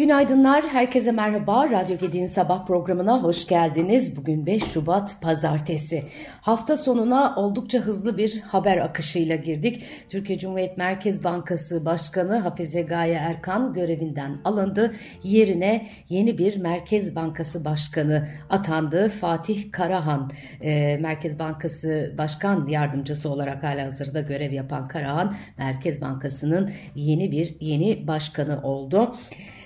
Günaydınlar, herkese merhaba. Radyo Gedi'nin sabah programına hoş geldiniz. Bugün 5 Şubat Pazartesi. Hafta sonuna oldukça hızlı bir haber akışıyla girdik. Türkiye Cumhuriyet Merkez Bankası Başkanı Hafize Gaye Erkan görevinden alındı. Yerine yeni bir Merkez Bankası Başkanı atandı. Fatih Karahan, e, Merkez Bankası Başkan Yardımcısı olarak hala hazırda görev yapan Karahan, Merkez Bankası'nın yeni bir yeni başkanı oldu.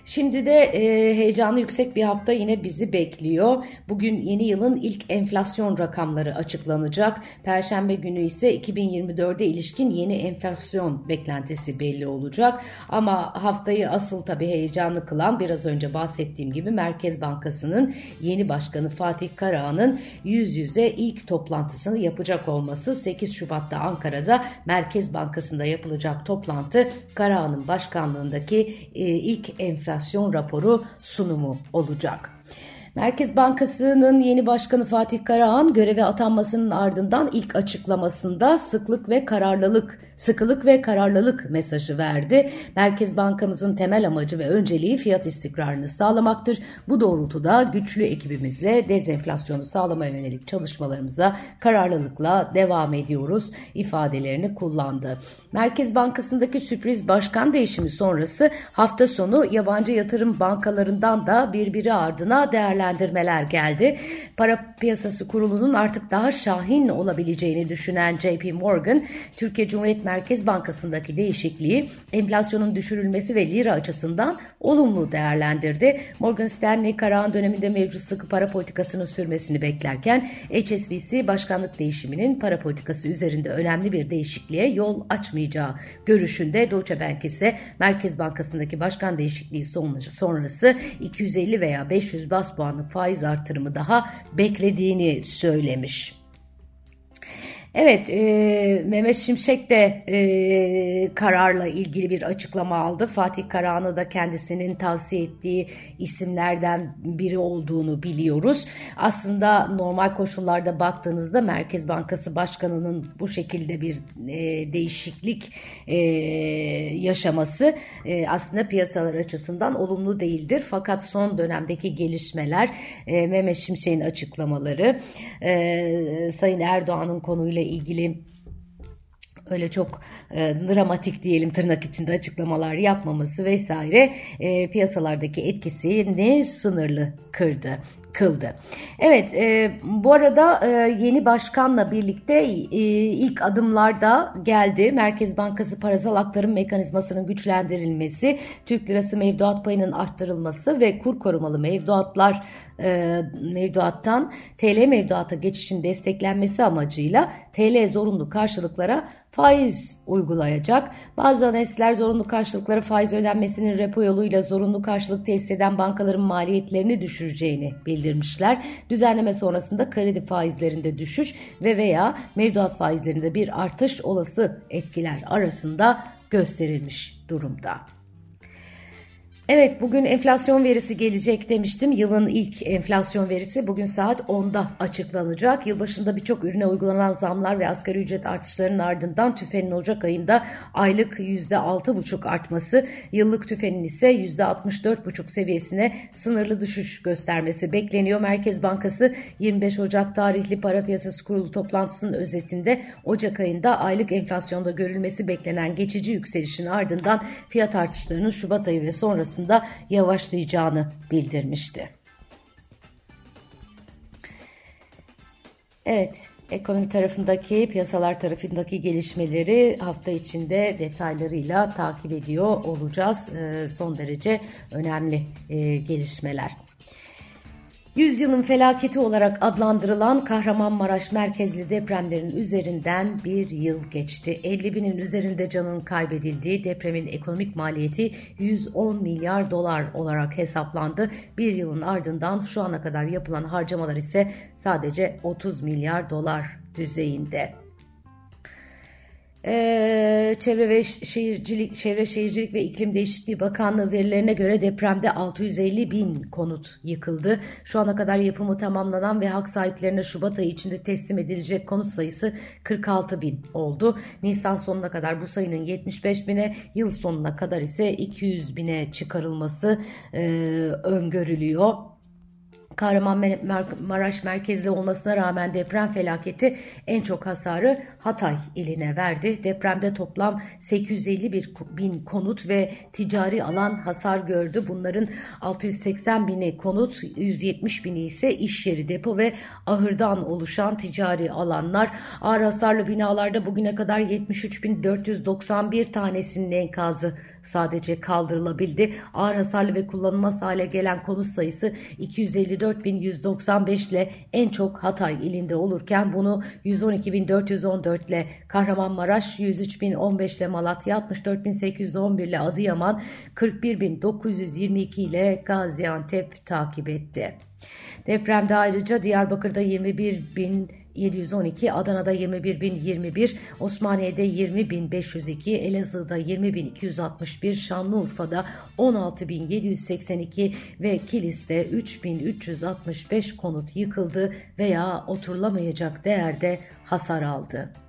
Şimdi de e, heyecanı yüksek bir hafta yine bizi bekliyor. Bugün yeni yılın ilk enflasyon rakamları açıklanacak. Perşembe günü ise 2024'e ilişkin yeni enflasyon beklentisi belli olacak. Ama haftayı asıl tabii heyecanlı kılan biraz önce bahsettiğim gibi Merkez Bankası'nın yeni başkanı Fatih Karahan'ın yüz yüze ilk toplantısını yapacak olması 8 Şubat'ta Ankara'da Merkez Bankası'nda yapılacak toplantı Karahan'ın başkanlığındaki e, ilk enflasyon enflasyon raporu sunumu olacak. Merkez Bankası'nın yeni başkanı Fatih Karahan göreve atanmasının ardından ilk açıklamasında sıklık ve kararlılık, sıkılık ve kararlılık mesajı verdi. Merkez Bankamızın temel amacı ve önceliği fiyat istikrarını sağlamaktır. Bu doğrultuda güçlü ekibimizle dezenflasyonu sağlamaya yönelik çalışmalarımıza kararlılıkla devam ediyoruz ifadelerini kullandı. Merkez Bankası'ndaki sürpriz başkan değişimi sonrası hafta sonu yabancı yatırım bankalarından da birbiri ardına değerlendirildi değerlendirmeler geldi. Para Piyasası Kurulu'nun artık daha şahin olabileceğini düşünen JP Morgan, Türkiye Cumhuriyet Merkez Bankası'ndaki değişikliği enflasyonun düşürülmesi ve lira açısından olumlu değerlendirdi. Morgan Stanley Karahan döneminde mevcut sıkı para politikasının sürmesini beklerken HSBC başkanlık değişiminin para politikası üzerinde önemli bir değişikliğe yol açmayacağı görüşünde Deutsche Bank ise Merkez Bankası'ndaki başkan değişikliği sonrası 250 veya 500 bas puan puanlık faiz artırımı daha beklediğini söylemiş. Evet, e, Mehmet Şimşek de e, kararla ilgili bir açıklama aldı. Fatih Karahan'ı da kendisinin tavsiye ettiği isimlerden biri olduğunu biliyoruz. Aslında normal koşullarda baktığınızda Merkez Bankası Başkanı'nın bu şekilde bir e, değişiklik e, yaşaması e, aslında piyasalar açısından olumlu değildir. Fakat son dönemdeki gelişmeler, e, Mehmet Şimşek'in açıklamaları, e, Sayın Erdoğan'ın konuyla ilgili öyle çok e, dramatik diyelim tırnak içinde açıklamalar yapmaması vesaire e, piyasalardaki etkisini sınırlı kırdı kıldı. Evet e, bu arada e, yeni başkanla birlikte e, ilk adımlarda geldi. Merkez Bankası parasal aktarım mekanizmasının güçlendirilmesi, Türk lirası mevduat payının arttırılması ve kur korumalı mevduatlar e, mevduattan TL mevduata geçişin desteklenmesi amacıyla TL zorunlu karşılıklara faiz uygulayacak. Bazı analizler zorunlu karşılıklara faiz ödenmesinin repo yoluyla zorunlu karşılık tesis eden bankaların maliyetlerini düşüreceğini bildirmişler. Düzenleme sonrasında kredi faizlerinde düşüş ve veya mevduat faizlerinde bir artış olası etkiler arasında gösterilmiş durumda. Evet bugün enflasyon verisi gelecek demiştim. Yılın ilk enflasyon verisi bugün saat 10'da açıklanacak. Yılbaşında birçok ürüne uygulanan zamlar ve asgari ücret artışlarının ardından tüfenin Ocak ayında aylık %6,5 artması, yıllık tüfenin ise %64,5 seviyesine sınırlı düşüş göstermesi bekleniyor. Merkez Bankası 25 Ocak tarihli para piyasası kurulu toplantısının özetinde Ocak ayında aylık enflasyonda görülmesi beklenen geçici yükselişin ardından fiyat artışlarının Şubat ayı ve sonrası sonrasında yavaşlayacağını bildirmişti. Evet, ekonomi tarafındaki, piyasalar tarafındaki gelişmeleri hafta içinde detaylarıyla takip ediyor olacağız. Ee, son derece önemli e, gelişmeler. Yüzyılın felaketi olarak adlandırılan Kahramanmaraş merkezli depremlerin üzerinden bir yıl geçti. 50 binin üzerinde canın kaybedildiği depremin ekonomik maliyeti 110 milyar dolar olarak hesaplandı. Bir yılın ardından şu ana kadar yapılan harcamalar ise sadece 30 milyar dolar düzeyinde. Ee, Çevre ve Şehircilik, Çevre Şehircilik ve İklim Değişikliği Bakanlığı verilerine göre depremde 650 bin konut yıkıldı. Şu ana kadar yapımı tamamlanan ve hak sahiplerine Şubat ayı içinde teslim edilecek konut sayısı 46 bin oldu. Nisan sonuna kadar bu sayının 75 bine, yıl sonuna kadar ise 200 bine çıkarılması e, öngörülüyor. Kahramanmaraş merkezli olmasına rağmen deprem felaketi en çok hasarı Hatay iline verdi. Depremde toplam 851 bin konut ve ticari alan hasar gördü. Bunların 680 bini konut, 170 bini ise iş yeri, depo ve ahırdan oluşan ticari alanlar. Ağır hasarlı binalarda bugüne kadar 73.491 tanesinin enkazı sadece kaldırılabildi. Ağır hasarlı ve kullanılmaz hale gelen konut sayısı 254.195 ile en çok Hatay ilinde olurken bunu 112.414 ile Kahramanmaraş, 103.015 ile Malatya, 64.811 ile Adıyaman, 41.922 ile Gaziantep takip etti. Depremde ayrıca Diyarbakır'da 21 bin 712, Adana'da 21.021, Osmaniye'de 20.502, Elazığ'da 20.261, Şanlıurfa'da 16.782 ve Kilis'te 3.365 konut yıkıldı veya oturulamayacak değerde hasar aldı.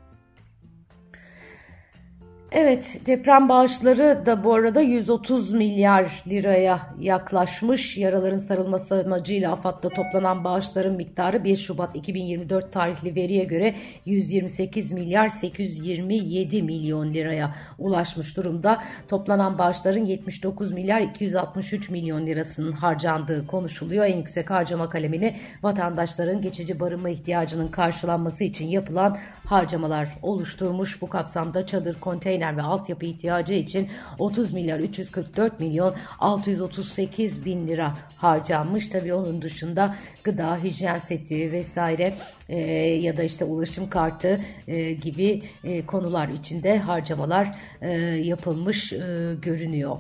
Evet deprem bağışları da bu arada 130 milyar liraya yaklaşmış. Yaraların sarılması amacıyla AFAD'da toplanan bağışların miktarı 1 Şubat 2024 tarihli veriye göre 128 milyar 827 milyon liraya ulaşmış durumda. Toplanan bağışların 79 milyar 263 milyon lirasının harcandığı konuşuluyor. En yüksek harcama kalemini vatandaşların geçici barınma ihtiyacının karşılanması için yapılan harcamalar oluşturmuş. Bu kapsamda çadır, konteyner konteyner ve altyapı ihtiyacı için 30 milyar 344 milyon 638 bin lira harcanmış. Tabii onun dışında gıda, hijyen seti vesaire e, ya da işte ulaşım kartı e, gibi e, konular içinde harcamalar e, yapılmış e, görünüyor.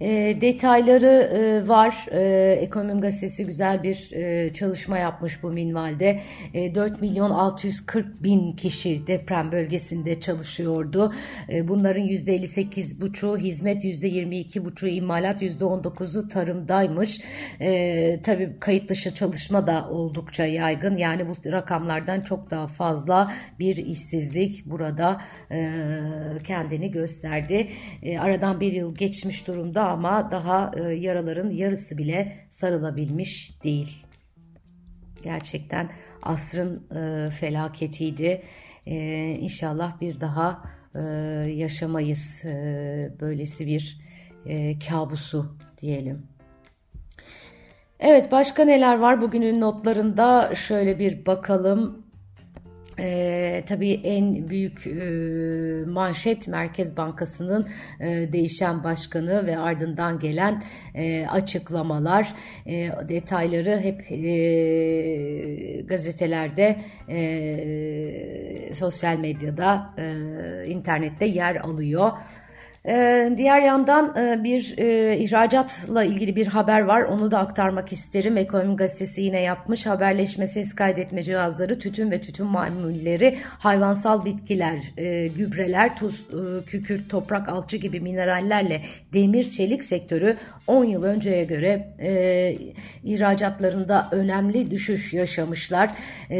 E, detayları e, var. E, Ekonomim Gazetesi güzel bir e, çalışma yapmış bu minvalde. E, 4 milyon 640 bin kişi deprem bölgesinde çalışıyordu. E, bunların %58,5'u hizmet, %22,5'u imalat, %19'u tarımdaymış. E, tabii kayıt dışı çalışma da oldukça yaygın. Yani bu rakamlardan çok daha fazla bir işsizlik burada e, kendini gösterdi. E, aradan bir yıl geçmiş durumda ama daha e, yaraların yarısı bile sarılabilmiş değil. Gerçekten asrın e, felaketiydi. E, inşallah bir daha e, yaşamayız böylesi bir kabusu diyelim. Evet başka neler var bugünün notlarında şöyle bir bakalım. E, tabii en büyük e, manşet Merkez Bankası'nın e, değişen başkanı ve ardından gelen e, açıklamalar, e, detayları hep e, gazetelerde, e, sosyal medyada, e, internette yer alıyor. Ee, diğer yandan e, bir e, ihracatla ilgili bir haber var. Onu da aktarmak isterim. Ekonomi Gazetesi yine yapmış. Haberleşme ses kaydetme cihazları, tütün ve tütün mamulleri, hayvansal bitkiler, e, gübreler, tuz, kükürt, toprak, alçı gibi minerallerle demir çelik sektörü 10 yıl önceye göre ihracatlarında önemli düşüş yaşamışlar.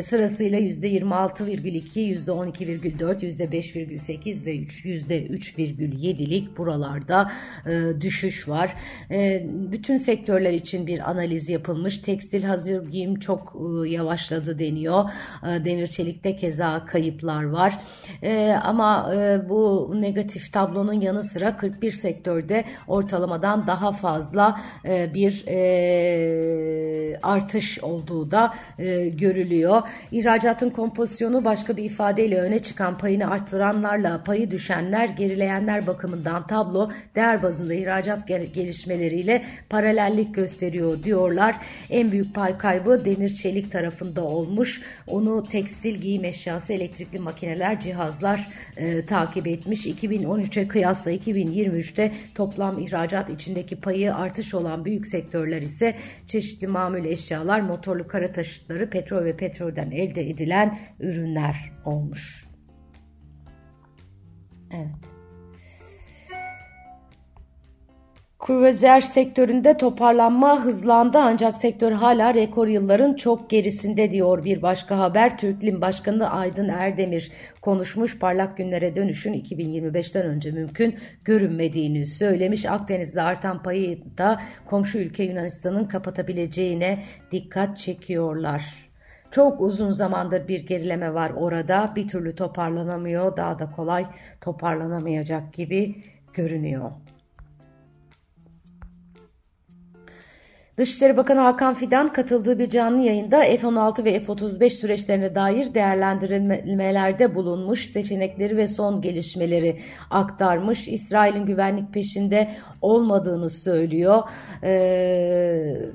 Sırasıyla %26,2, %12,4, %5,8 ve %3,7 lik buralarda e, düşüş var. E, bütün sektörler için bir analiz yapılmış. Tekstil hazır giyim çok e, yavaşladı deniyor. E, demir çelikte keza kayıplar var. E, ama e, bu negatif tablonun yanı sıra 41 sektörde ortalamadan daha fazla e, bir e, artış olduğu da e, görülüyor. İhracatın kompozisyonu başka bir ifadeyle öne çıkan payını arttıranlarla payı düşenler gerileyenler bakımından bakımından tablo değer bazında ihracat gelişmeleriyle paralellik gösteriyor diyorlar. En büyük pay kaybı demir çelik tarafında olmuş. Onu tekstil giyim eşyası, elektrikli makineler, cihazlar e, takip etmiş. 2013'e kıyasla 2023'te toplam ihracat içindeki payı artış olan büyük sektörler ise çeşitli mamul eşyalar, motorlu kara taşıtları, petrol ve petrolden elde edilen ürünler olmuş. Evet. Kruvazer sektöründe toparlanma hızlandı ancak sektör hala rekor yılların çok gerisinde diyor bir başka haber. Türklim Başkanı Aydın Erdemir konuşmuş parlak günlere dönüşün 2025'ten önce mümkün görünmediğini söylemiş. Akdeniz'de artan payı da komşu ülke Yunanistan'ın kapatabileceğine dikkat çekiyorlar. Çok uzun zamandır bir gerileme var orada. Bir türlü toparlanamıyor. Daha da kolay toparlanamayacak gibi görünüyor. Dışişleri Bakanı Hakan Fidan katıldığı bir canlı yayında F-16 ve F-35 süreçlerine dair değerlendirmelerde bulunmuş, seçenekleri ve son gelişmeleri aktarmış. İsrail'in güvenlik peşinde olmadığını söylüyor ee,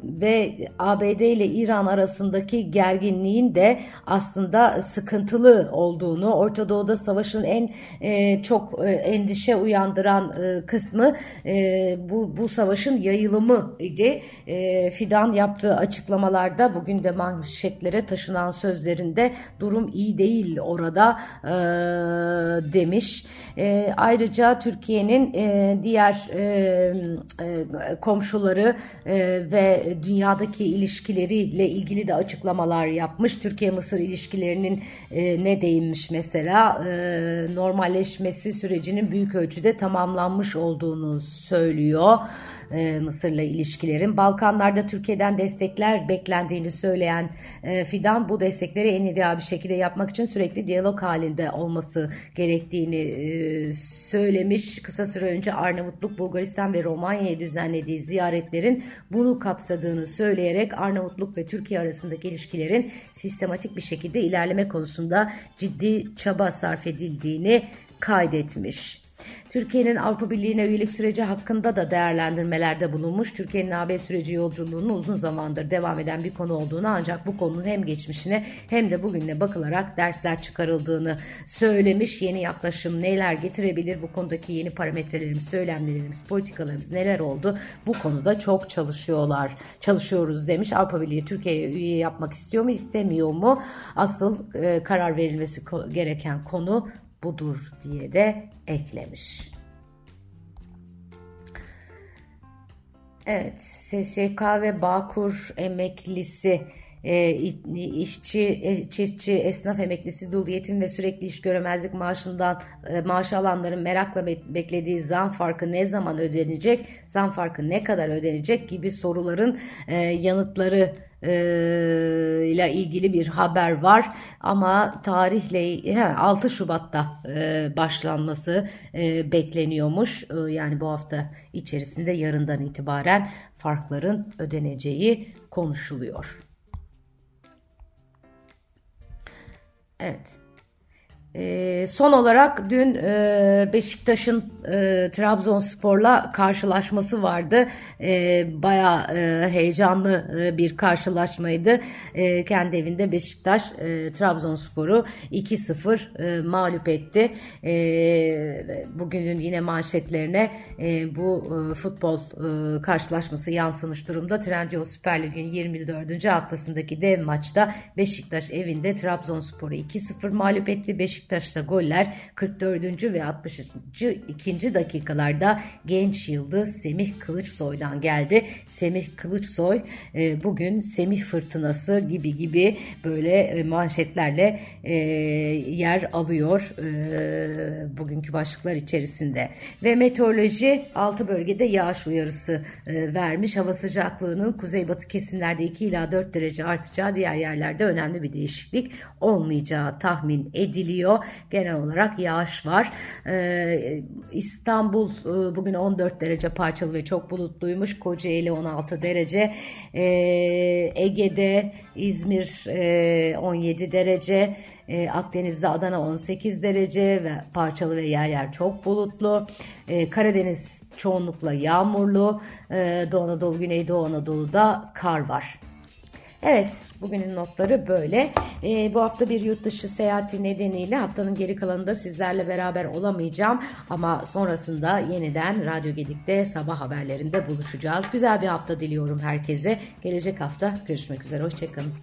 ve ABD ile İran arasındaki gerginliğin de aslında sıkıntılı olduğunu, Orta Doğu'da savaşın en e, çok e, endişe uyandıran e, kısmı e, bu, bu savaşın yayılımı idi. E, Fidan yaptığı açıklamalarda bugün de manşetlere taşınan sözlerinde durum iyi değil orada e, demiş. E, ayrıca Türkiye'nin e, diğer e, e, komşuları e, ve dünyadaki ilişkileriyle ilgili de açıklamalar yapmış. Türkiye-Mısır ilişkilerinin e, ne değinmiş mesela e, normalleşmesi sürecinin büyük ölçüde tamamlanmış olduğunu söylüyor e, Mısır'la ilişkilerin. Balkanlarda Türkiye'den destekler beklendiğini söyleyen e, Fidan bu destekleri en ideal bir şekilde yapmak için sürekli diyalog halinde olması gerektiğini e, söylemiş. Kısa süre önce Arnavutluk, Bulgaristan ve Romanya'ya düzenlediği ziyaretlerin bunu kapsadığını söyleyerek Arnavutluk ve Türkiye arasındaki ilişkilerin sistematik bir şekilde ilerleme konusunda ciddi çaba sarf edildiğini kaydetmiş. Türkiye'nin Avrupa Birliği'ne üyelik süreci hakkında da değerlendirmelerde bulunmuş. Türkiye'nin AB süreci yolculuğunun uzun zamandır devam eden bir konu olduğunu ancak bu konunun hem geçmişine hem de bugününe bakılarak dersler çıkarıldığını söylemiş. Yeni yaklaşım neler getirebilir? Bu konudaki yeni parametrelerimiz, söylemlerimiz, politikalarımız neler oldu? Bu konuda çok çalışıyorlar. Çalışıyoruz demiş. Avrupa Birliği Türkiye'ye üye yapmak istiyor mu, istemiyor mu? Asıl e, karar verilmesi gereken konu budur diye de eklemiş. Evet, SSK ve Bağkur emeklisi e, işçi, e, çiftçi, esnaf emeklisi, dul yetim ve sürekli iş göremezlik maaşından e, maaş alanların merakla beklediği zam farkı ne zaman ödenecek, zam farkı ne kadar ödenecek gibi soruların yanıtları ile ilgili bir haber var ama tarihle 6 Şubat'ta başlanması bekleniyormuş. Yani bu hafta içerisinde yarından itibaren farkların ödeneceği konuşuluyor. Evet. E, son olarak dün e, Beşiktaş'ın e, Trabzonspor'la karşılaşması vardı. E, Baya e, heyecanlı e, bir karşılaşmaydı. E, kendi evinde Beşiktaş e, Trabzonspor'u 2-0 e, mağlup etti. E, bugünün yine manşetlerine e, bu e, futbol e, karşılaşması yansımış durumda. Trendyol Süper Lig'in 24. haftasındaki dev maçta Beşiktaş evinde Trabzonspor'u 2-0 mağlup etti. Beşiktaş Beşiktaş'ta goller 44. ve 62. dakikalarda genç yıldız Semih Kılıçsoy'dan geldi. Semih Kılıçsoy e, bugün Semih Fırtınası gibi gibi böyle e, manşetlerle e, yer alıyor bugünkü başlıklar içerisinde. Ve meteoroloji 6 bölgede yağış uyarısı vermiş. Hava sıcaklığının kuzeybatı kesimlerde 2 ila 4 derece artacağı diğer yerlerde önemli bir değişiklik olmayacağı tahmin ediliyor yağıyor. Genel olarak yağış var. Ee, İstanbul e, bugün 14 derece parçalı ve çok bulutluymuş. Kocaeli 16 derece. Ee, Ege'de İzmir e, 17 derece. E, Akdeniz'de Adana 18 derece ve parçalı ve yer yer çok bulutlu. E, Karadeniz çoğunlukla yağmurlu. E, Doğu Anadolu, Güneydoğu Anadolu'da kar var. Evet bugünün notları böyle. E, bu hafta bir yurt dışı seyahati nedeniyle haftanın geri kalanında sizlerle beraber olamayacağım. Ama sonrasında yeniden Radyo Gedik'te sabah haberlerinde buluşacağız. Güzel bir hafta diliyorum herkese. Gelecek hafta görüşmek üzere. Hoşçakalın.